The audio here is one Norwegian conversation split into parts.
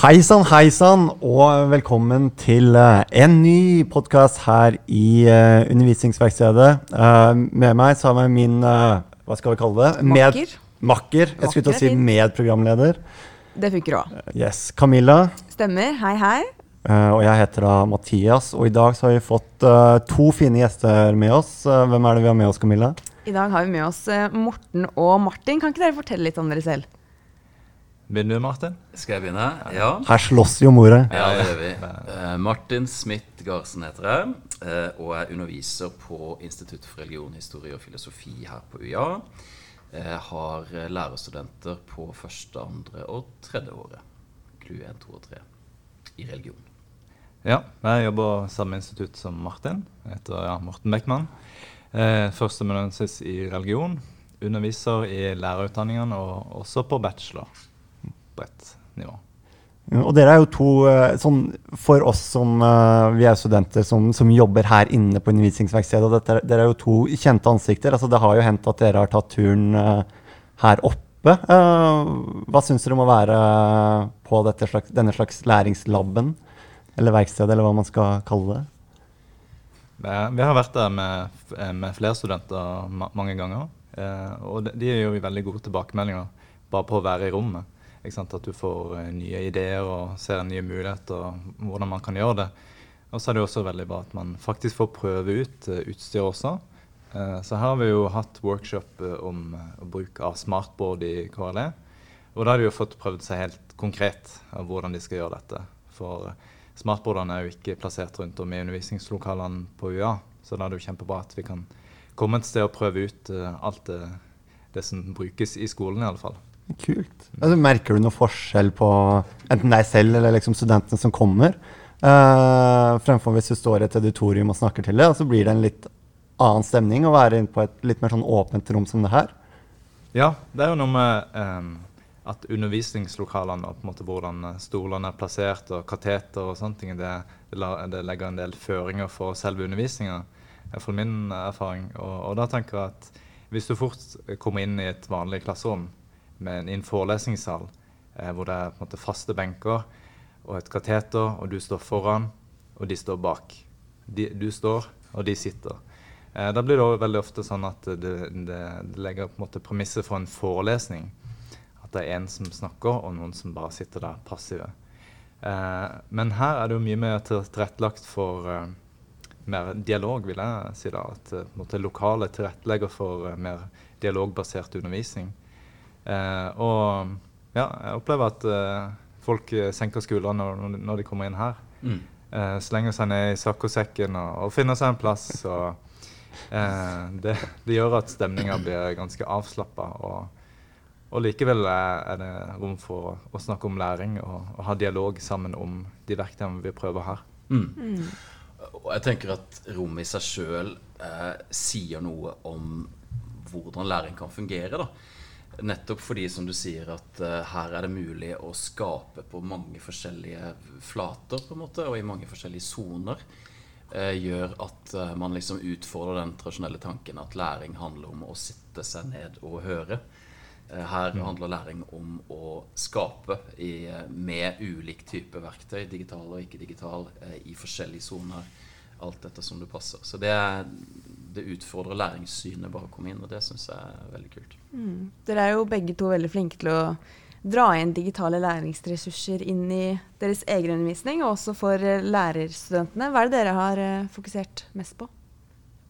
Hei sann, hei sann, og velkommen til eh, en ny podkast her i eh, Undervisningsverkstedet. Eh, med meg så har jeg min Hva skal vi kalle det? Med- Makker. Makker. Jeg skulle til å si medprogramleder. Det funker òg. Yes. Camilla. Stemmer. Hei, hei. og jeg heter da Mathias. Og i dag så har vi fått to fine gjester med oss. Hvem er det vi har med oss, Camilla? I dag har vi med oss Morten og Martin. Kan ikke dere fortelle litt om dere selv? Begynner du, Martin? Skal jeg begynne? Ja. Her slåss jo mora. Ja, det gjør vi. Eh, Martin Smith Garsen heter jeg, eh, og er underviser på Institutt for religion, historie og filosofi her på UiA. Jeg har eh, lærerstudenter på første, andre og tredje året. KLU 1, 2 og 3 i religion. Ja, jeg jobber samme institutt som Martin. Jeg heter ja, Morten Beckmann. Eh, Førsteamanuensis i religion. Underviser i lærerutdanningene og også på bachelor. Bredt nivå. Og dere er jo to eh, sånn, For oss som eh, vi er studenter som, som jobber her inne på undervisningsverkstedet, dette, er- dere er jo to kjente ansikter. altså Det har jo hendt at dere har tatt turen eh, her oppe. Hva syns dere om å være på slags, denne slags læringslaben? Eller verkstedet, eller hva man skal kalle det? Vi har vært der med, med flere studenter mange ganger. Og de gir jo veldig gode tilbakemeldinger bare på å være i rommet. At du får eh, nye ideer og ser nye muligheter og hvordan man kan gjøre det. Og så er det også veldig bra at man faktisk får prøve ut eh, utstyr også. Eh, så her har vi jo hatt workshop om bruk av smartboard i KRLE. Og da har de jo fått prøvd seg helt konkret av hvordan de skal gjøre dette. For smartboardene er jo ikke plassert rundt om i undervisningslokalene på UiA, så da er det jo kjempebra at vi kan komme et sted og prøve ut alt det, det som brukes i skolen, i alle fall. Kult. Altså, merker du noe forskjell på enten deg selv eller liksom studentene som kommer? Uh, fremfor hvis du står i et auditorium og snakker til det, og så blir det en litt annen stemning å være inne på et litt mer sånn åpent rom som det her. Ja, det er jo noe med um, at undervisningslokalene og på en måte hvordan eh, stolene er plassert og kateter og sånne ting, det, det, legger en del føringer for selve undervisninga, fra min erfaring. Og, og da tenker jeg at hvis du fort kommer inn i et vanlig klasserom med i en forelesningssal eh, hvor det er måte faste benker og et kateter, og du står foran, og de står bak. De, du står, og de sitter. Eh, da blir det veldig ofte sånn at det, det, det legger på måte premisset for en forelesning. At det er en som snakker, og noen som bare sitter der passive. Eh, men her er det jo mye mer tilrettelagt for eh, mer dialog, vil jeg si. da, At eh, måte, lokalet tilrettelegger for eh, mer dialogbasert undervisning. Eh, og ja, jeg opplever at eh, folk eh, senker skuldrene når, når de kommer inn her. Mm. Eh, slenger seg ned i saccosekken og, og finner seg en plass. Og, eh, det, det gjør at stemninga blir ganske avslappa. Og, og likevel er, det rom for å, å snakke om læring og, og ha dialog sammen om de verktøyene vi prøver her. Mm. Og jeg tenker at rommet i seg sjøl eh, sier noe om hvordan læring kan fungere. da. Nettopp fordi, som du sier, at uh, her er det mulig å skape på mange forskjellige flater, på en måte, og i mange forskjellige soner. uh, gjør at uh, man liksom utfordrer den tradisjonelle tanken at læring handler om å sitte seg ned og høre. Her handler læring om å skape i, med ulik type verktøy, digital og ikke-digital, eh, i forskjellige soner. Alt etter som det passer. Så det, er- det utfordrer læringssynet bare å komme inn, og det syns jeg er veldig kult. Dere er jo begge to veldig flinke til å dra inn digitale læringsressurser inn i deres egen undervisning, og også for eh, lærerstudentene. Hva er det dere har eh, fokusert mest på?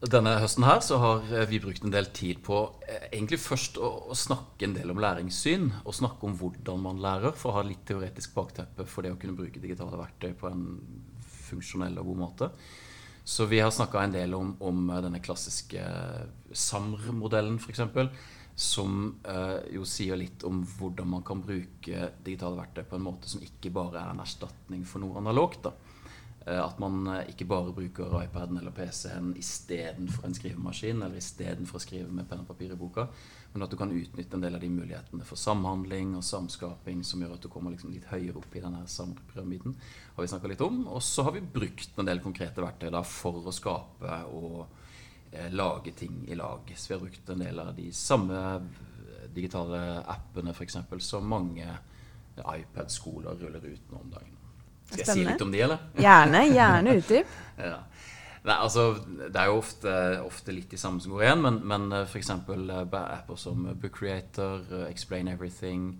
Denne høsten her så har eh, vi brukt en del tid på egentlig først å, å snakke en del om læringssyn, og snakke om hvordan man lærer, for å ha litt teoretisk bakteppe for det å kunne bruke digitale verktøy på en funksjonell og god måte. Så vi har snakka en del om, om eh, denne klassiske SAMR-modellen, f.eks., som eh, jo sier litt om hvordan man kan bruke digitale verktøy på en måte som ikke bare er en erstatning for noe analogt. Eh, At man eh, ikke bare bruker iPaden eller PC-en istedenfor en skrivemaskin, eller istedenfor å skrive med penn og papir i boka, men at du kan utnytte en del av de mulighetene for samhandling og samskaping som gjør at du kommer liksom litt høyere opp i denne sampyramiden. har vi snakket litt om. Og så har vi brukt en del konkrete verktøy da, for å skape og eh, lage ting i lag. Så vi har brukt en del av de samme digitale appene eksempel, som mange iPad-skoler ruller ut nå om dagen. Skal jeg si litt om de, eller? Gjerne. Gjerne utdyp. ja. Nei, altså, Det er jo ofte, ofte litt de samme som går igjen, men, men f.eks. apper som Book Creator, Explain Everything,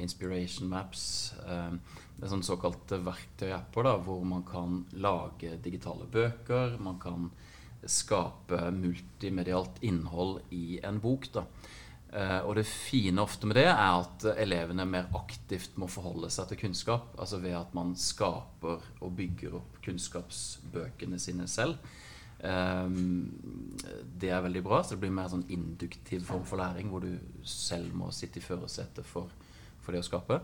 Inspiration Maps Det er sånne såkalte verktøyapper da, hvor man kan lage digitale bøker. Man kan skape multimedialt innhold i en bok. da. Uh, og det fine ofte med det er at elevene mer aktivt må forholde seg til kunnskap. Altså ved at man skaper og bygger opp kunnskapsbøkene sine selv. Um, det er veldig bra. Så det blir mer sånn induktiv form for læring, hvor du selv må sitte i førersetet for, for, det å skape.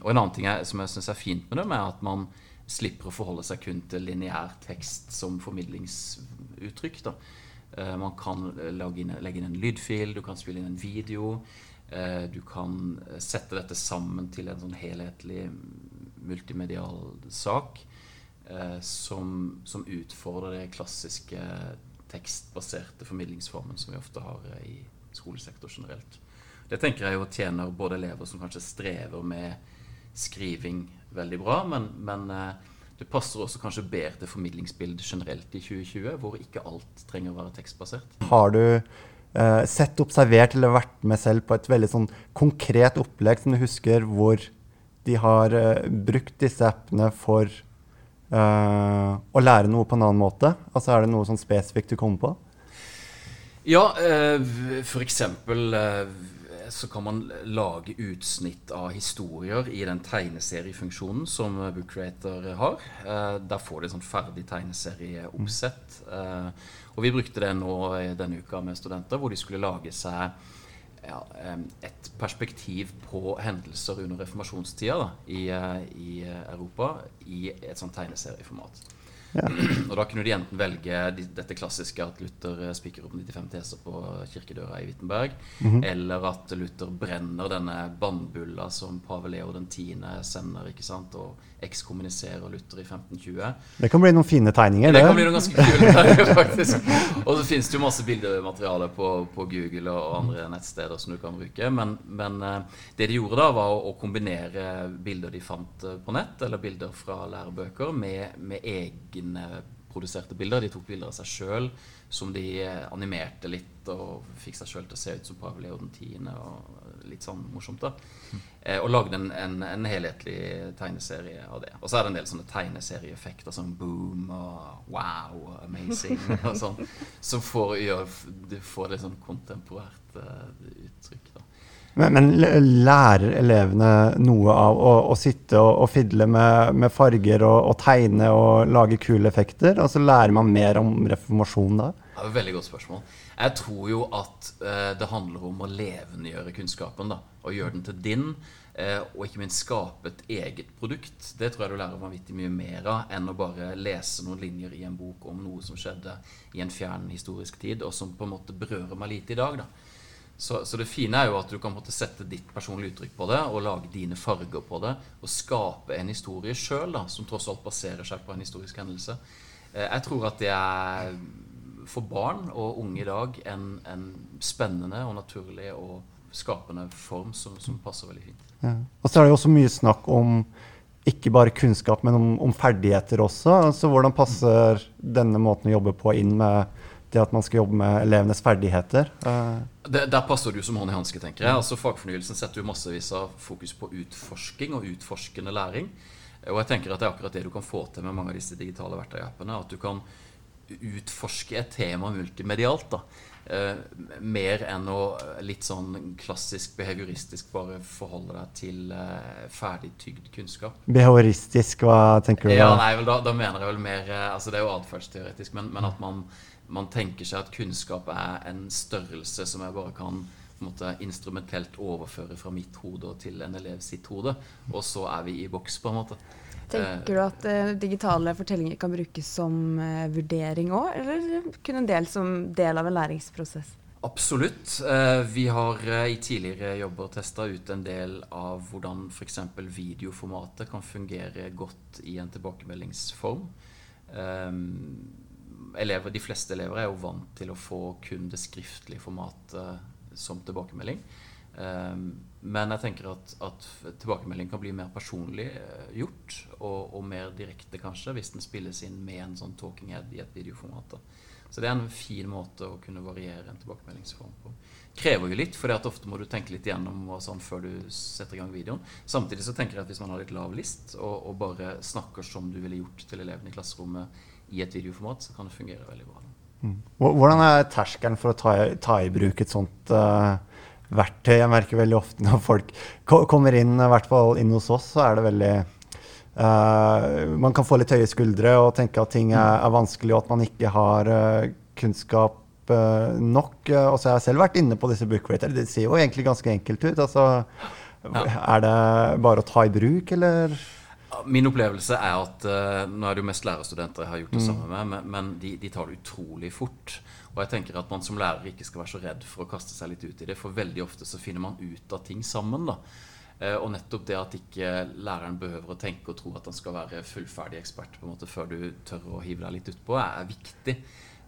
og en annen ting er, som jeg syns er fint med dem, er at man slipper å forholde seg kun til lineær tekst som formidlingsuttrykk. da Eh, man kan inn, legge inn en lydfil, du kan spille inn en video. Eh, du kan sette dette sammen til en sånn helhetlig multimedial sak eh, som, som utfordrer det klassiske tekstbaserte formidlingsformen som vi ofte har i skolesektor generelt. Det tenker jeg jo tjener både elever som kanskje strever med skriving veldig bra, men, men det passer også kanskje bedre til formidlingsbildet generelt i 2020, hvor ikke alt trenger å være tekstbasert. Har du eh, sett, observert eller vært med selv på et veldig sånn konkret opplegg som du husker, hvor de har eh, brukt disse appene for eh, å lære noe på en annen måte? Altså Er det noe sånn spesifikt du kommer på? Ja, eh, eksempel eh, så kan man lage utsnitt av historier i den tegneseriefunksjonen som Book Creator har. Eh, der får du et sånt ferdig tegneserieoppsett. Eh, og vi brukte det nå denne uka med studenter, hvor de skulle lage seg ja, et perspektiv på hendelser under reformasjonstida da, i, eh, i, Europa i et sånt tegneserieformat. Ja. Og da kunne de enten velge dette klassiske at Luther eh, spiker opp 95 teser på kirkedøra i Wittenberg, mm -hmm. eller at Luther brenner denne bannbulla som pave Leo den 10. sender, ikke sant, og ekskommuniserer Luther i 1520. Det kan bli noen fine tegninger, det. Det kan bli noen ganske kule tegninger, faktisk. Og så finnes det jo masse bildemateriale på, på, Google og andre nettsteder som du kan bruke. Men, men eh, det de gjorde da, var å, å kombinere bilder de fant eh, på nett, eller bilder fra lærebøker, med, med egen egenproduserte bilder. De tok bilder av seg sjøl som de eh, animerte litt og fikk seg sjøl til å se ut som Pavel Leo 10. og litt sånn morsomt. da. Eh, og lagde en, en, en, helhetlig tegneserie av det. Og så er det en del sånne tegneserieeffekter som boom og wow og amazing og sånn, som får, gjør, får litt sånn kontemporært uh, uttrykk. Men, men, lærer elevene noe av å, å sitte og, og fidle med, med farger og, og, tegne og lage kule effekter? Altså lærer man mer om reformasjon da? Er veldig godt spørsmål. Jeg tror jo at eh, det handler om å levendegjøre kunnskapen. da, Og gjøre den til din. Eh, og ikke minst skape et eget produkt. Det tror jeg du lærer vanvittig mye mer av enn å bare lese noen linjer i en bok om noe som skjedde i en fjern historisk tid, og som på en måte berører meg lite i dag. da. Så, så, det fine er jo at du kan måtte sette ditt personlige uttrykk på det og lage dine farger på det. Og skape en historie sjøl som tross alt baserer seg på en historisk hendelse. Eh, jeg tror at det er for barn og unge i dag en, en spennende og naturlig og skapende form som, som passer veldig fint. Ja. Og så er det jo også mye snakk om ikke bare kunnskap, men om, om ferdigheter også. Så hvordan passer denne måten å jobbe på inn med det at man skal jobbe med elevenes ferdigheter. Eh, det, der passer du som hånd i hanske, tenker jeg. Altså Fagfornyelsen setter jo massevis av fokus på utforsking og utforskende læring. Og jeg tenker at det er akkurat det du kan få til med mange av disse digitale verktøyappene. At du kan utforske et tema multimedialt. da. Eh, mer enn å litt sånn klassisk behavioristisk bare forholde deg til eh, ferdig tygd kunnskap. Behavioristisk, hva tenker du? Ja, nei, vel, da, da, mener jeg vel mer eh, altså Det er jo atferdsteoretisk, men, men at man man tenker seg at kunnskap er en størrelse som jeg bare kan måte, instrumentelt overføre fra mitt hode til en elev sitt hode. Og så er vi i boks, på en måte. Tenker du at uh, digitale fortellinger kan brukes som uh, vurdering òg, eller kun en del som del av en læringsprosess? Absolutt. Uh, vi har i tidligere jobber testa ut en del av hvordan f.eks. videoformatet kan fungere godt i en tilbakemeldingsform. Um, elever, de fleste elever er jo vant til å få kun det skriftlige formatet som tilbakemelding. Um, men jeg tenker at, at, tilbakemelding kan bli mer personlig uh, gjort, og, og, mer direkte kanskje, hvis den spilles inn med en sånn talking head i et videoformat. Så det er en fin måte å kunne variere en tilbakemeldingsform på. Krever jo litt, for ofte må du tenke litt igjennom og sånn før du setter i gang videoen. Samtidig så tenker jeg at hvis man har litt lav list, og, og bare snakker som du ville gjort til elevene i klasserommet i et videoformat, så kan det fungere veldig bra. Mm. Hvordan er terskelen for å ta, ta i bruk et sånt uh, verktøy? Jeg merker veldig ofte når folk kommer inn, i hvert fall inn hos oss, så er det veldig uh, Man kan få litt høye skuldre og tenke at ting er, er vanskelig, og at man ikke har uh, kunnskap nok. og så har jeg selv vært inne på disse bookraterne. Det ser jo egentlig ganske enkelt ut. Altså, ja. Er det bare å ta i bruk, eller? Min opplevelse er at uh, Nå er det jo mest lærerstudenter jeg har gjort det mm. samme med, men, de, de, tar det utrolig fort. Og jeg tenker at man som lærer ikke skal være så redd for å kaste seg litt ut i det. For veldig ofte så finner man ut av ting sammen. da. Uh, og nettopp det at ikke læreren behøver å tenke og tro at han skal være fullferdig ekspert på en måte før du tør å hive deg litt utpå, er viktig.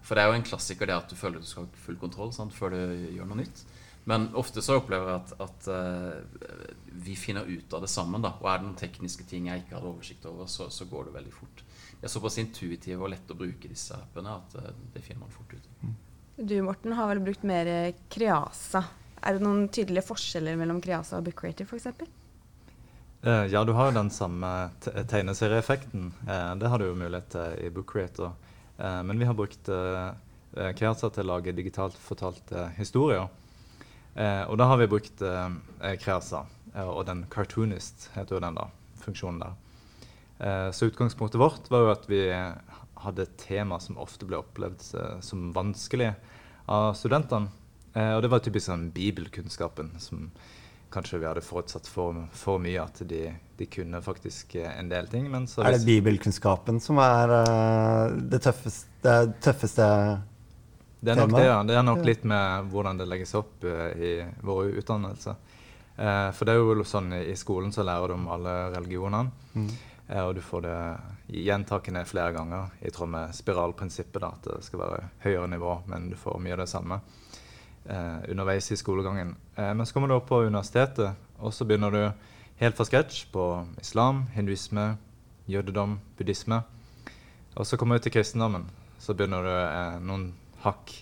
For det er jo en klassiker det at du føler du skal ha full kontroll sant, før du gjør noe nytt. Men ofte så opplever jeg at, at uh, vi finner ut av det sammen. da, Og er det noen tekniske ting jeg ikke hadde oversikt over, så, så går det veldig fort. Det er såpass intuitive og lett å bruke disse appene at uh, det finner man fort ut av. Du Morten, har vel brukt mer Kreasa. Er det noen tydelige forskjeller mellom Kreasa og Book Creator f.eks.? Uh, ja, du har jo den samme tegneserieeffekten. Uh, det har du jo mulighet til i Book Uh, men vi har brukt Kreasa til å lage digitalt fortalte historier. Eh, og da har vi brukt eh, Kreasa, eh, og den Cartoonist heter jo den da, funksjonen der. Eh, så utgangspunktet vårt var jo at vi hadde et tema som ofte ble opplevd som vanskelig av studentene. Eh, og det var typisk sånn bibelkunnskapen som kanskje vi hadde forutsatt for, for mye. At de, de, kunne faktisk en del ting. er det bibelkunnskapen som er det tøffeste, det tøffeste det er nok det, ja. Det er nok litt med hvordan det legges opp uh, i vår utdannelse. Uh, for det er jo sånn i skolen så lærer du om alle religionene. Mm. Uh, og du får det gjentakende flere ganger i tråd med spiralprinsippet. da, At det skal være høyere nivå, men du får mye av det samme underveis i skolegangen. men så kommer du opp på universitetet, og så begynner du helt fra scratch på islam, hinduisme, jødedom, buddhisme. Og så kommer du til kristendommen. Så begynner du noen hakk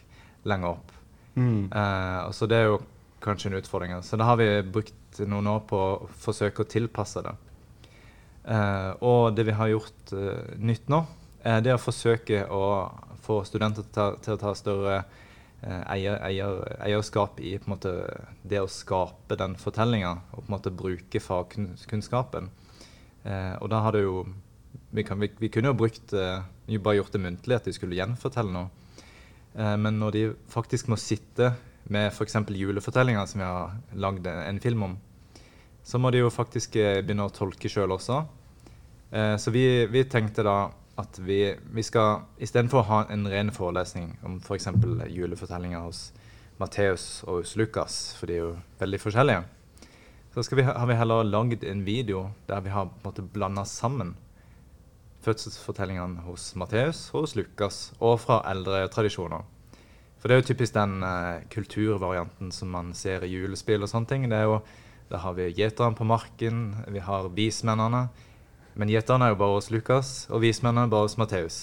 lenger opp. Mm. Uh, så det er jo kanskje en utfordring. Så da har vi brukt noen år på å forsøke å tilpasse det. Uh, og det vi har gjort uh, nytt nå, er det å forsøke å få studenter til, ta, til å ta større eier, eier, eierskap i måte, det å skape den fortellinga og på en måte bruke fagkunnskapen. og da har det jo vi, kan, vi, vi kunne jo brukt, bare gjort det muntlig, at de skulle gjenfortelle noe. Eh, men når de faktisk må sitte med f.eks. julefortellinger, som vi har lagd en film om, så må de jo faktisk eh, begynne å tolke sjøl også. Eh, så vi, vi, tenkte da at vi, vi skal istedenfor å ha en ren forelesning om f.eks. For julefortellinger hos Matteus og hos Lukas, for de er jo veldig forskjellige, så vi, har vi heller lagd en video der vi har blanda sammen fødselsfortellingene hos Matteus hos Lukas, og fra eldre tradisjoner. For det er jo typisk den uh, kulturvarianten som man ser i julespill og sånne ting. Det er jo, Da har vi gjeteren på marken, vi har vismennene. Men gjeterne er jo bare hos Lukas, og vismennene bare hos Matteus.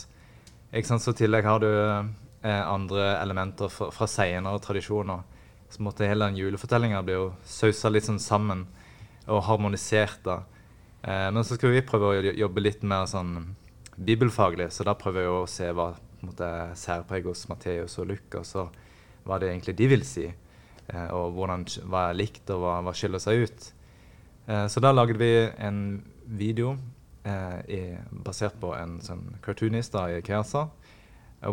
Så i tillegg har du uh, andre elementer fra, fra senere tradisjoner. Så måtte hele den julefortellinga bli jo sausa litt sånn sammen og harmonisert. da. Eh, men så skal vi prøve å jobbe litt mer sånn bibelfaglig, så da prøver vi å se hva særpreget hos Matteus og Lukas, og hva det egentlig de vil si. Eh, og hvordan, hva er likt, og hva, hva skiller seg ut. Eh, så da lagde vi en video i, basert på en sånn cartoonist i Keasa,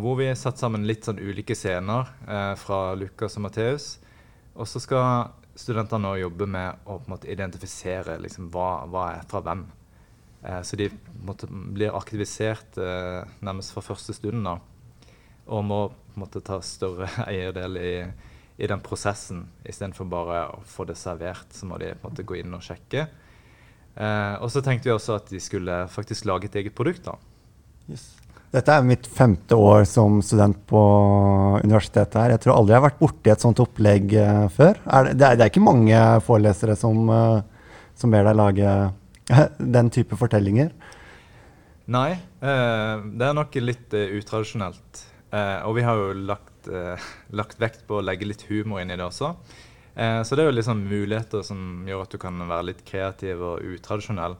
hvor vi satt sammen litt sånn ulike scener fra Lukas og Matteus. Og så skal studentene nå jobber med å måte, identifisere liksom, hva, hva er fra hvem. Eh, så de måte, blir aktivisert eh, nærmest fra første stund da, og må måte, ta større eierdel i, i den prosessen. Istedenfor bare å få det servert, så må de måte, gå inn og sjekke. Eh, og så tenkte vi også at de skulle faktisk lage et eget produkt. da. Yes. Dette er mitt femte år som student på universitetet her. Jeg tror aldri jeg har vært borti et sånt opplegg uh, før. Er det, det, er, det, er, ikke mange forelesere som, uh, som ber deg lage den type fortellinger? Nei, uh, det er nok litt utradisjonelt. og vi har jo lagt, lagt, vekt på å legge litt humor inn i det også. så det er jo liksom muligheter som gjør at du kan være litt kreativ og utradisjonell,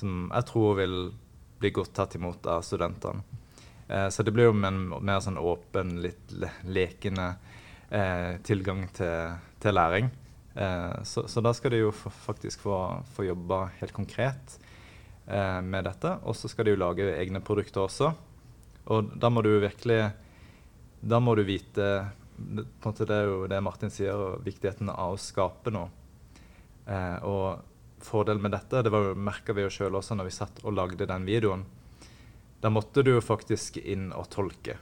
som jeg tror vil bli godt tatt imot av studentene. Eh, så det blir jo en mer sånn åpen, litt lekende eh, tilgang til, til læring. Eh, så, så, da skal de jo faktisk få, få jobbe helt konkret med dette. Og så skal de jo lage egne produkter også. Og da må du virkelig Da må du vite på en måte Det er jo det Martin sier, og viktigheten av å skape noe. Eh, og fordelen med dette, det merka vi jo sjøl også når vi satt og lagde den videoen. Da måtte du jo faktisk inn og tolke.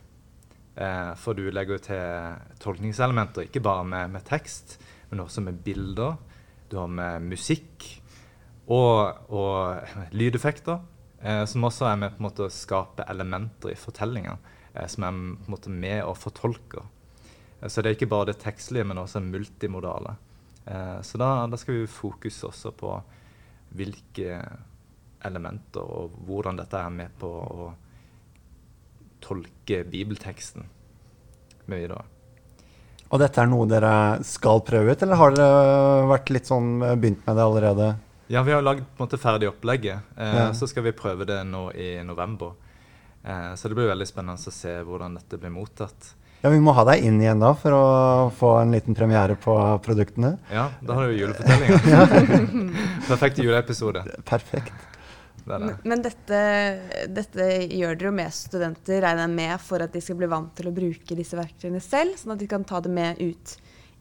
Eh, for du legger jo til tolkningselementer, ikke bare med, med, tekst, men også med bilder. Du har med musikk og, og lydeffekter, eh, som også er med på en måte å skape elementer i fortellinga, eh, som er på en måte med og fortolker. Eh, så det er ikke bare det tekstlige, men også multimodale. Eh, så da, da, skal vi fokusere også på hvilke elementer og hvordan dette er med på å tolke bibelteksten med videre. Og dette er noe dere skal prøve ut, eller har dere vært litt sånn begynt med det allerede? Ja, vi har lagd på en måte ferdig opplegget. Eh, ja. Så skal vi prøve det nå i november. Eh, så det blir veldig spennende å se hvordan dette blir mottatt. Ja, Vi må ha deg inn igjen da for å få en liten premiere på produktene. Ja, da har du julefortellinga. Perfekt juleepisode. Perfekt. Det det. Men dette, dette, gjør dere jo med studenter, regner jeg med, for at de skal bli vant til å bruke disse verktøyene selv, sånn at de kan ta det med ut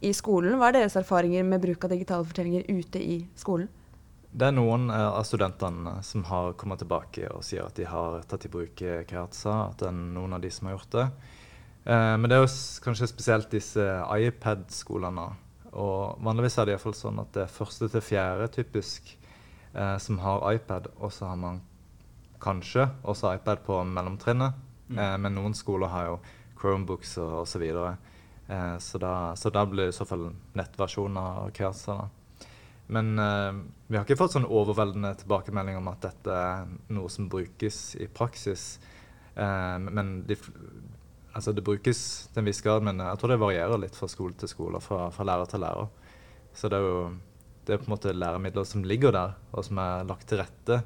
i skolen. Hva er deres erfaringer med bruk av digitale fortellinger ute i skolen? Det er noen eh, av studentene som har kommet tilbake og sier at de har tatt i bruk Kreatsa, at det er noen av de som har gjort det. Eh, men det er jo kanskje spesielt disse iPad-skolene. Og vanligvis er det iallfall sånn at det er første til fjerde typisk eh, som har iPad, og så har man kanskje også iPad på mellomtrinnet. Mm. Eh, men noen skoler har jo Chromebooks og osv. Så, videre. eh, så, da, så da blir det i så fall nettversjoner av Kreasa. Men eh, vi har ikke fått sånn overveldende tilbakemelding om at dette er noe som brukes i praksis. Eh, men de, altså det brukes til en viss grad, men jeg tror det varierer litt fra skole til skole, fra, fra lærer til lærer. Så det er jo det er på en måte læremidler som ligger der, og som er lagt til rette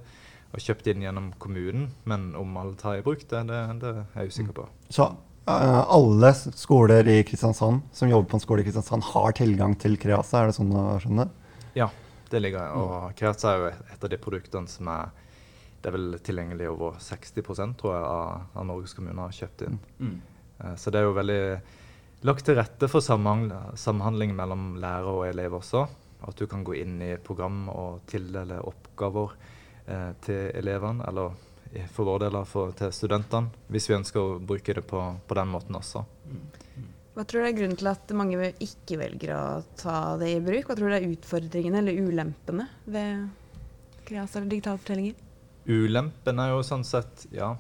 og kjøpt inn gjennom kommunen. Men om alle tar i bruk det, det, det er jeg usikker på. Så uh, alle skoler i Kristiansand som jobber på en skole i Kristiansand, har tilgang til Kreasa? Er det sånn å skjønne? Ja, det ligger Og Kreasa er jo et av de produktene som er det er vel tilgjengelig over 60% tror jeg, av, av Norges kommuner har kjøpt inn. Mm. Eh, så det er jo veldig lagt til rette for samhandling mellom lærer og elev også. At du kan gå inn i program og tildele oppgaver eh, til elevene, eller for vår del for, til studentene, hvis vi ønsker å bruke det på, på den måten også. Hva tror du er grunnen til at mange ikke velger å ta det i bruk? Hva tror du er utfordringene eller ulempene ved kreas eller digitale fortellinger? Ulempen er jo sånn sett, ja,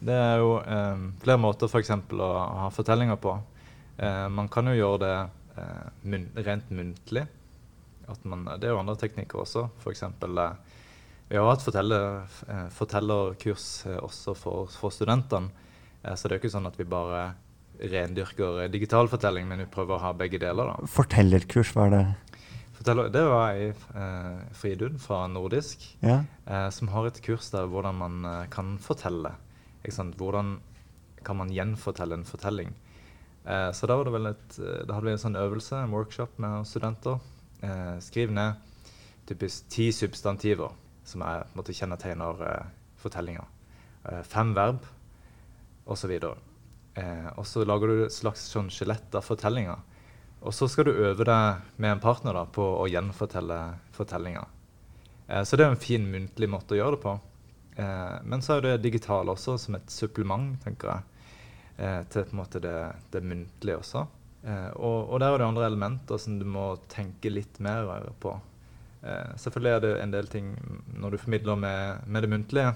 det er jo eh, flere måter f.eks. å ha fortellinger på. Eh, man kan jo gjøre det eh, mun rent muntlig. Man, det er jo andre teknikker også. F.eks. Eh, vi har hatt forteller, eh, fortellerkurs eh, også for, for studentene. Så det er jo ikke sånn at vi bare rendyrker digital fortelling, men vi prøver å ha begge deler. da. Fortellerkurs, hva er det? Forteller, det var ei eh, Fridun fra Nordisk ja. eh, som har et kurs der hvordan man kan fortelle. Hvordan kan man gjenfortelle en fortelling? Eh, så da, var det vel et, da hadde vi en sånn øvelse, en workshop med studenter. Eh, skriv ned typisk ti substantiver som er, måtte kjennetegner eh, fortellinga. Eh, fem verb osv. Eh, og så lager du et slags sånn skjelett av fortellinga. Og så skal du øve deg med en partner da, på å gjenfortelle fortellinga. Eh, så det er en fin muntlig måte å gjøre det på. Eh, men så er det digitale også som et supplement, tenker jeg, eh, til på en måte det, det muntlige også. Eh, og, og, der er det andre elementer som du må tenke litt mer på. Eh, selvfølgelig er det en del ting Når du formidler med, med, det muntlige,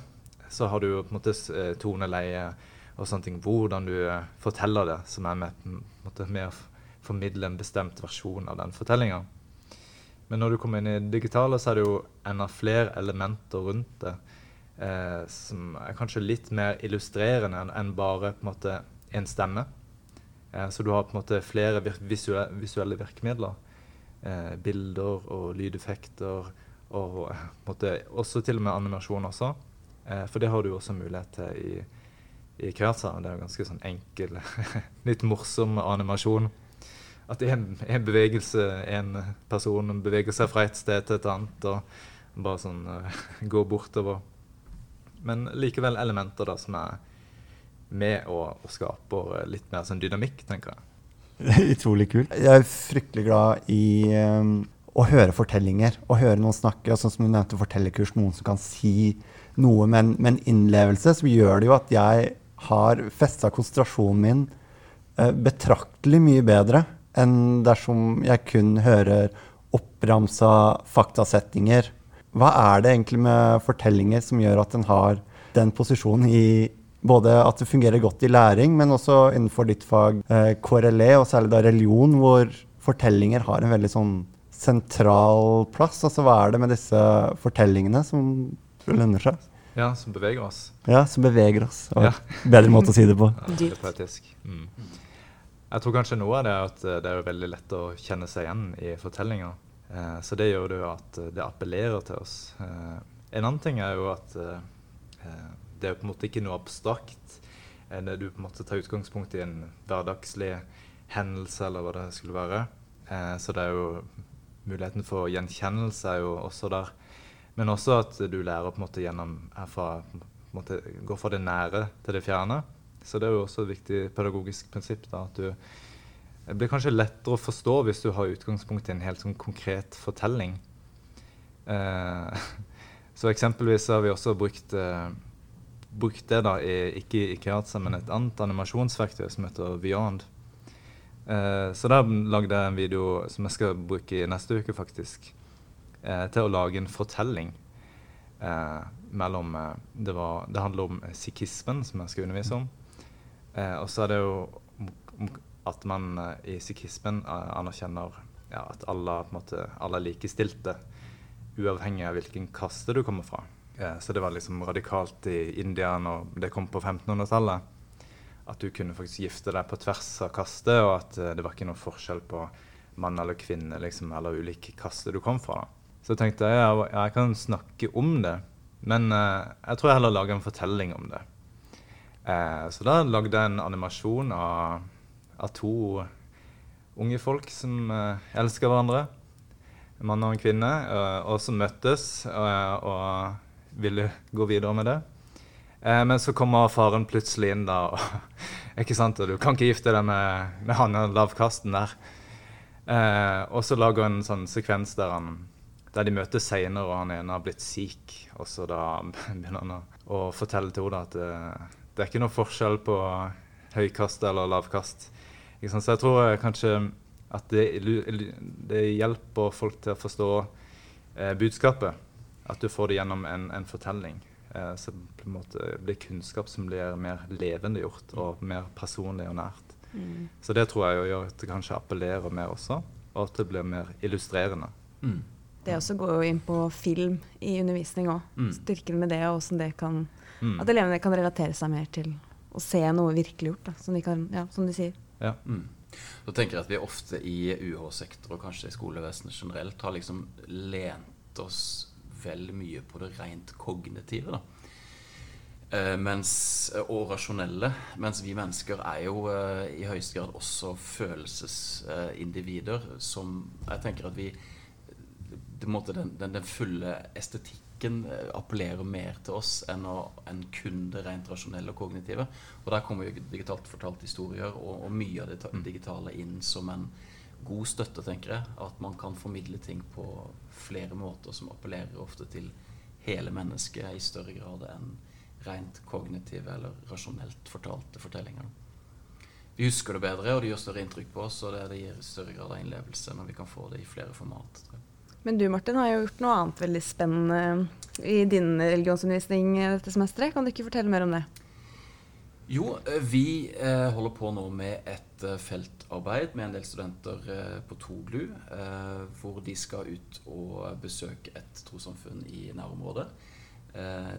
så har du på en måte eh, toneleie og sånne ting. Hvordan du eh, forteller det, som er med, måte, med å formidle en bestemt versjon av den fortellinga. Men når du kommer inn i det digitale, så er det jo enda flere elementer rundt det. Eh, som er kanskje litt mer illustrerende enn bare på en måte en stemme. Eh, så du har på en måte flere visuelle, virkemidler. Eh, bilder og lydeffekter. Og eh, måte, også til og med animasjon også. For det har du også mulighet til i, i Kreatsa. Det er jo ganske sånn enkel, litt morsom animasjon at en, en bevegelse, en person beveger seg fra et sted til et annet og bare sånn går bortover. Men likevel elementer da som er med og, og skaper litt mer sånn dynamikk, tenker jeg. Utrolig kult. Jeg er fryktelig glad i um, å høre fortellinger og høre noen snakke. sånn som du nevnte fortellerkurs, Noen som kan si noe med en, innlevelse, som gjør det jo at jeg har festa konsentrasjonen min uh, betraktelig mye bedre enn dersom jeg kun hører oppramsa faktasetninger. Hva er det egentlig med fortellinger som gjør at den har den posisjonen i både at det fungerer godt i læring, men også innenfor ditt fag eh, KRLE, og særlig da religion, hvor fortellinger har en veldig sånn sentral plass. Altså hva er det med disse fortellingene som lønner seg? Ja, som beveger oss. Ja, som beveger oss. Ja. Bedre måte å si det på. Ja, det er poetisk. Mm. Jeg tror kanskje noe av det er at eh, det er veldig lett å kjenne seg igjen i fortellinger. Eh, så det gjør det jo at eh, det appellerer til oss. Eh, en annen ting er jo at eh, eh, det er på en måte ikke noe abstrakt. det du på en måte tar utgangspunkt i en hverdagslig hendelse, eller hva det skulle være. så det er jo muligheten for gjenkjennelse er jo også der. Men også at du lærer på en måte gjennom herfra, måte, Går fra det nære til det fjerne. Så det er jo også et viktig pedagogisk prinsipp. da, at du det blir kanskje lettere å forstå hvis du har utgangspunkt i en helt sånn konkret fortelling. Eh, så eksempelvis har vi også brukt, eh, brukt det da i, ikke i Kreatsa, men et annet animasjonsverktøy som heter Beyond. Eh, så der lagde jeg en video som jeg skal bruke i neste uke, faktisk, eh, til å lage en fortelling. Eh, mellom, eh, det, det handler om sikhismen, som jeg skal undervise om. Eh, og så er det jo at man eh, i sikhismen eh, anerkjenner ja, at alle, måte, alle, er likestilte, uavhengig av hvilken kaste du kommer fra. Eh, så det var liksom radikalt i India når det kom på 1500-tallet. At du kunne faktisk gifte deg på tvers av kastet, og at eh, det var ikke noen forskjell på mann eller kvinne liksom, eller ulike kaster du kom fra. Da. Så tenkte ja, jeg kan snakke om det, men eh, jeg tror jeg heller lager en fortelling om det. Eh, så da lagde jeg en animasjon av, av to unge folk som eh, elsker hverandre. En mann og en kvinne, eh, og som møttes eh, og ville gå videre med det. Eh, men så kommer faren plutselig inn, da. Og, ikke sant? Og du kan ikke gifte deg med, med han lavkasten der. Eh, og så lager han en sånn sekvens der, han, der de møtes seinere, og han ene har blitt syk. Og så da begynner han å, å fortelle til henne at det er ikke noe forskjell på høykast eller lavkast. Ikke sant? Så jeg tror eh, kanskje at det, det, hjelper folk til å forstå eh, budskapet. At du får det gjennom en, en fortelling. Eh, så på en måte blir kunnskap som blir mer levendegjort og mer personlig og nært. Mm. Så det tror jeg gjør at det kanskje appellerer mer også, og at det blir mer illustrerende. Mm. Det også går jo inn på film i undervisning òg. Mm. Styrken med det og hvordan det kan Mm. At elevene kan relatere seg mer til å se noe virkeliggjort, som, de kan, ja, som de sier. Ja. Mm. Da tenker jeg at vi ofte i UH-sektor og kanskje i skolevesenet generelt har liksom lent oss vel mye på det rent kognitive. da. Eh, mens, og rasjonelle. Mens vi mennesker er jo eh, i høyeste grad også følelsesindivider som jeg tenker at vi den, den, den fulle estetikken eh, appellerer mer til oss enn, å, enn kun det rent rasjonelle og kognitive. Og der kommer jo digitalt fortalt historier og, og mye av det mm. digitale inn som en god støtte, tenker jeg. At man kan formidle ting på flere måter som appellerer ofte til hele mennesket i større grad enn rent kognitive eller rasjonelt fortalte fortellinger. Vi husker det bedre, og det gjør større inntrykk på oss, og det, gir større grad av innlevelse når vi kan få det i flere format. Men du Martin har jo gjort noe annet veldig spennende i din religionsundervisning dette semesteret. Kan du ikke fortelle mer om det? Jo, eh, vi eh, holder på nå med et eh, feltarbeid med en del studenter på Toglu. Hvor de skal ut og besøke et trossamfunn i nærområdet.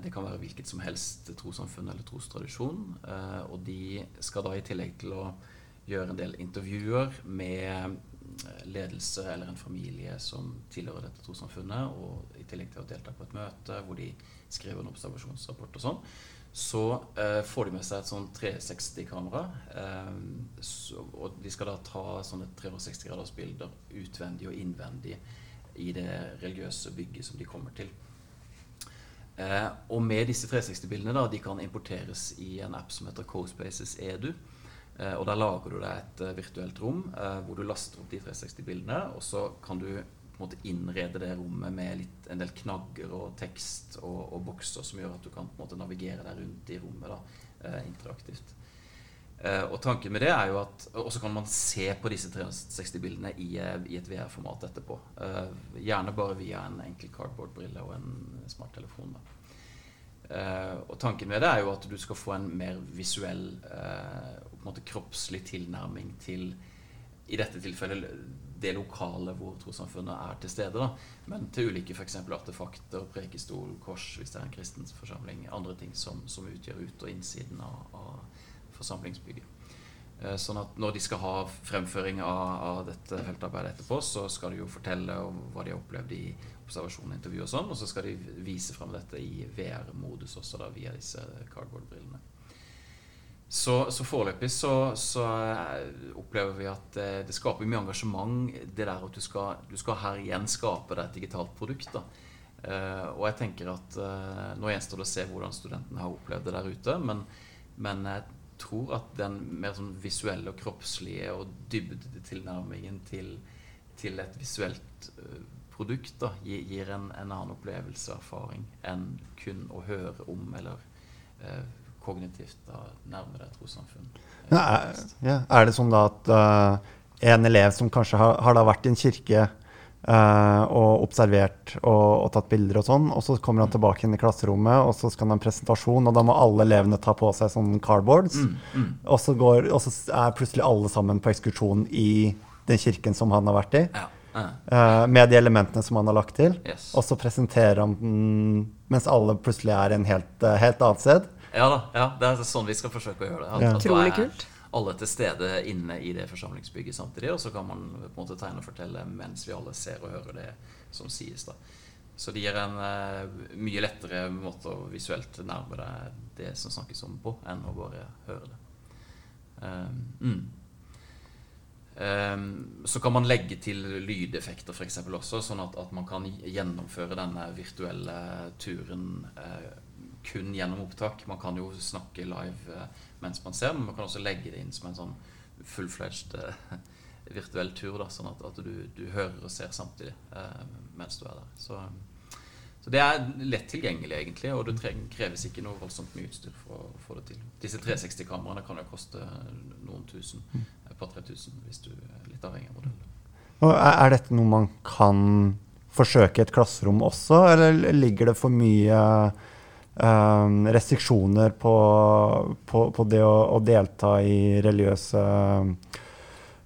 Det kan være hvilket som helst trossamfunn eller trostradisjon. og de skal da i tillegg til å gjøre en del intervjuer med ledelse eller en familie som tilhører dette trossamfunnet, og i tillegg til å delta på et møte hvor de skriver en observasjonsrapport og sånn, så eh, får de med seg et sånn 360-kamera. Eh, og de skal da ta sånne 360-graders bilder utvendig og innvendig i det religiøse bygget som de kommer til. Eh, og med disse 360-bildene da, de kan importeres i en app som heter CoSpaces Edu. Eh, og Der lager du deg et uh, virtuelt rom uh, hvor du laster opp de 360-bildene. Og så kan du måte innrede det rommet med litt, en del knagger og tekst og, og, bokser som gjør at du kan måte navigere deg rundt i rommet da, uh, interaktivt. og tanken med det er jo at Og så kan man se på disse 360-bildene i, i, et VR-format etterpå. gjerne bare via en enkel cardboard-brille og en smarttelefon. da. Uh, og tanken med det er jo at du skal få en mer visuell uh, på en måte kroppslig tilnærming til i dette tilfellet det lokale hvor trossamfunnet er til stede. Da. Men til ulike f.eks. artefakter, prekestol, kors hvis det er en kristens forsamling. Andre ting som, som utgjør ut- og innsiden av, av forsamlingsbygget. Uh, sånn at når de skal ha fremføring av, av dette feltarbeidet etterpå, så skal de jo fortelle om hva de har opplevd i observasjon og intervju og sånn. Og så skal de vise frem dette i VR-modus også da, via disse cardboard-brillene. Så, så, foreløpig så, så, eh, opplever vi at det, det, skaper mye engasjement, det der at du skal, du skal her igjen skape deg et digitalt produkt. da. Uh, og jeg tenker at uh, Nå gjenstår det å se hvordan studentene har opplevd det der ute. Men, men jeg tror at den mer sånn visuelle og kroppslige og dybdetilnærmingen til, til et visuelt uh, produkt da, gir en, en, annen opplevelse og erfaring enn kun å høre om eller eh, kognitivt da, nærme deg et trossamfunn. Ja, er, ja. er, det sånn da at uh, en elev som kanskje har, har vært i en kirke uh, og observert og, og, tatt bilder og sånn, og så kommer han tilbake inn i klasserommet, og så skal han ha en presentasjon, og da må alle elevene ta på seg sånne cardboards, mm, mm. Og, så går, og så er plutselig alle sammen på ekskursjon i den kirken som han har vært i. Ja. Uh, med de elementene som han har lagt til. Yes. Og så presenterer han den mens alle plutselig er en helt, helt annet sted. Ja da, ja, det er sånn vi skal forsøke å gjøre det. At, ja. Utrolig kult. Alle til stede inne i det forsamlingsbygget samtidig, og så kan man på en måte tegne og fortelle mens vi alle ser og hører det som sies. da. Så det gir en uh, mye lettere måte å visuelt nærme deg det som snakkes om på, enn å bare høre det. Um, mm. Um, så kan man legge til lydeffekter f.eks. også, sånn at, at, man kan gjennomføre denne virtuelle turen uh, kun gjennom opptak. Man kan jo snakke live uh, mens man ser, men man kan også legge det inn som en sånn full-fledged uh, virtuell tur. Da, sånn at, at du, du, hører og ser samtidig mens du er der. Så, så, det er lett tilgjengelig, egentlig, og det kreves ikke noe voldsomt mye utstyr for å få det til. Disse 360-kameraene kan jo koste noen tusen et par-tre tusen hvis du er litt avhengig av modellen. Og er dette noe man kan forsøke i et klasserom også, eller ligger det for mye um, restriksjoner på, på, på, det å, å, delta i religiøse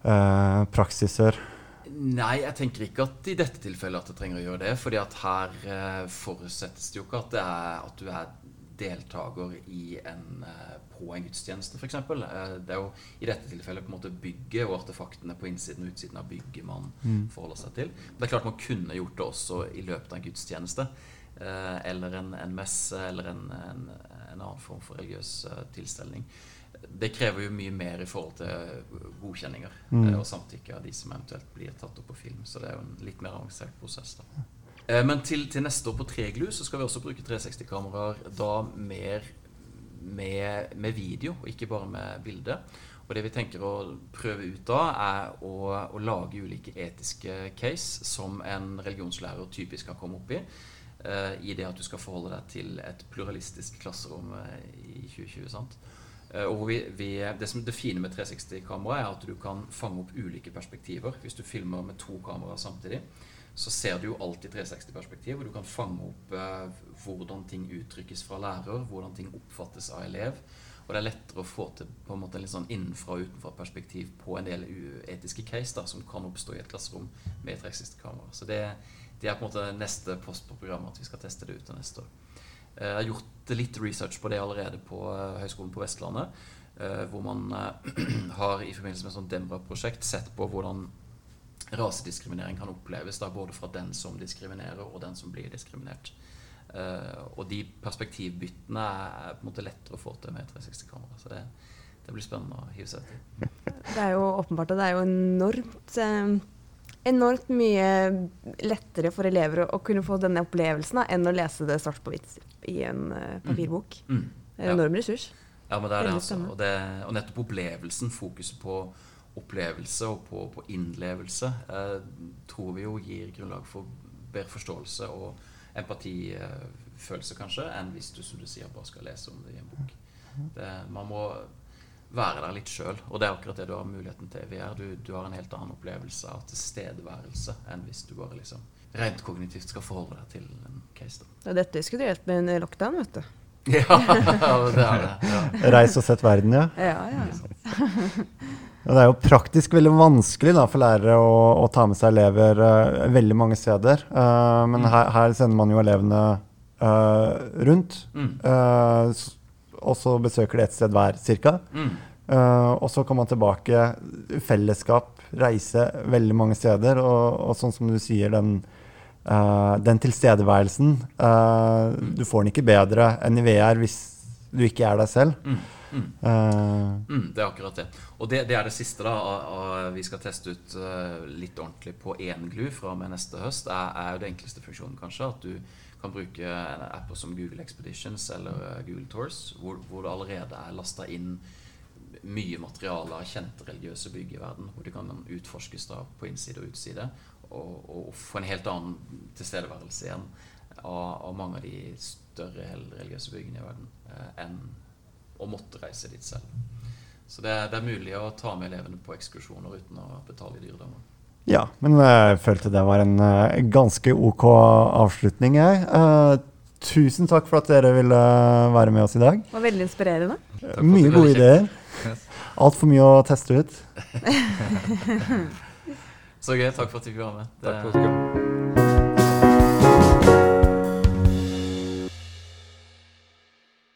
uh, praksiser? Nei, jeg tenker ikke at i dette tilfellet at det trenger å gjøre det. fordi at her uh, forutsettes det jo ikke at, det er, at du er deltaker i en, uh, på en gudstjeneste, f.eks. Eh, det er jo i dette tilfellet på en måte bygget og artefaktene på innsiden og utsiden av bygget man mm. forholder seg til. Men det er klart man kunne gjort det også i løpet av en gudstjeneste. Eh, eller en, en messe, eller en, en, en, annen form for religiøs uh, tilstelning. Det krever jo mye mer i forhold til godkjenninger mm. og samtykke av de som eventuelt blir tatt opp på film. Så det er jo en litt mer avansert prosess. da. Men til, til, neste år på Treglu så skal vi også bruke 360-kameraer da mer med, med, video, og ikke bare med bilde. Og det vi tenker å prøve ut da, er å, å lage ulike etiske case som en religionslærer typisk kan komme opp i. Uh, I det at du skal forholde deg til et pluralistisk klasserom uh, i 2020. sant? Uh, og vi, vi, det, som, det fine med 360-kamera er at du kan fange opp ulike perspektiver. Hvis du filmer med to kameraer samtidig, så ser du jo alltid 360-perspektiv, og du kan fange opp eh, hvordan ting uttrykkes fra lærer, hvordan ting oppfattes av elev, Og det er lettere å få til på en måte litt sånn innenfra- og utenfra-perspektiv på en del uetiske case da, som kan oppstå i et klasserom med et 360-kamera. Så det, det, er på en måte neste post på programmet at vi skal teste det ut til neste år. Eh, jeg har gjort litt research på det allerede på eh, Høgskolen på Vestlandet. Hvor man har i forbindelse med et sånt Dembra-prosjekt sett på hvordan rasediskriminering kan oppleves da, både fra den som diskriminerer, og den som blir diskriminert. Og de perspektivbyttene er på en måte lettere å få til med 360-kamera. Så det, det, blir spennende å hive seg etter. Det er jo åpenbart, og det er jo enormt eh, enormt mye lettere for elever å, å, kunne få denne opplevelsen da, enn å lese det svart på hvitt i en uh, papirbok. Mm. Mm. Det er en enorm ressurs. Ja, men det er det, altså. Og, det, og nettopp opplevelsen, fokuset på opplevelse og på, på innlevelse, eh, tror vi jo gir grunnlag for bedre forståelse og empatifølelse, kanskje, enn hvis du som du sier, bare skal lese om det i en bok. Det, man må være der litt sjøl, og det er akkurat det du har muligheten til i VR. Du, du, har en helt annen opplevelse av tilstedeværelse enn hvis du bare liksom rent kognitivt skal forholde deg til en case. Da. Det er dette skulle du gjort med en lockdown, vet du. ja, det er det. Ja. Reis og sett verden, ja. ja, ja. Og det er jo praktisk veldig vanskelig da, for lærere å, å, ta med seg elever uh, veldig mange steder. Uh, men mm. her, her, sender man jo elevene uh, rundt. Mm. Og så besøker de ett sted hver, cirka. Mm. og så kommer man tilbake. Fellesskap, reise veldig mange steder. Og, og sånn som du sier, den, den tilstedeværelsen Du får den ikke bedre enn i VR hvis du ikke er deg selv. Mm. Mm. Uh, mm, det er akkurat det. Og det, det er det siste da vi skal teste ut uh, litt ordentlig på én-glu fra og med neste høst. Er, er, jo det enkleste funksjonen, kanskje. At du kan bruke apper som Google Expeditions eller uh, Google Tours, hvor, hvor, det allerede er lasta inn mye materiale av kjente religiøse bygg i verden. Hvor det kan utforskes da på innside og utside. Og, og få en helt annen tilstedeværelse igjen av, av mange av de større religiøse byggene i verden enn å måtte reise dit selv. Så det, det, er mulig å ta med elevene på ekskursjoner uten å betale i dyredommer. Ja, men jeg følte det var en uh, ganske ok avslutning, jeg. Uh, tusen takk for at dere ville være med oss i dag. Det var veldig inspirerende. Mye gode ideer. Altfor mye å teste ut. Så gøy. Takk for at du fikk være med. Det, takk for at du kom.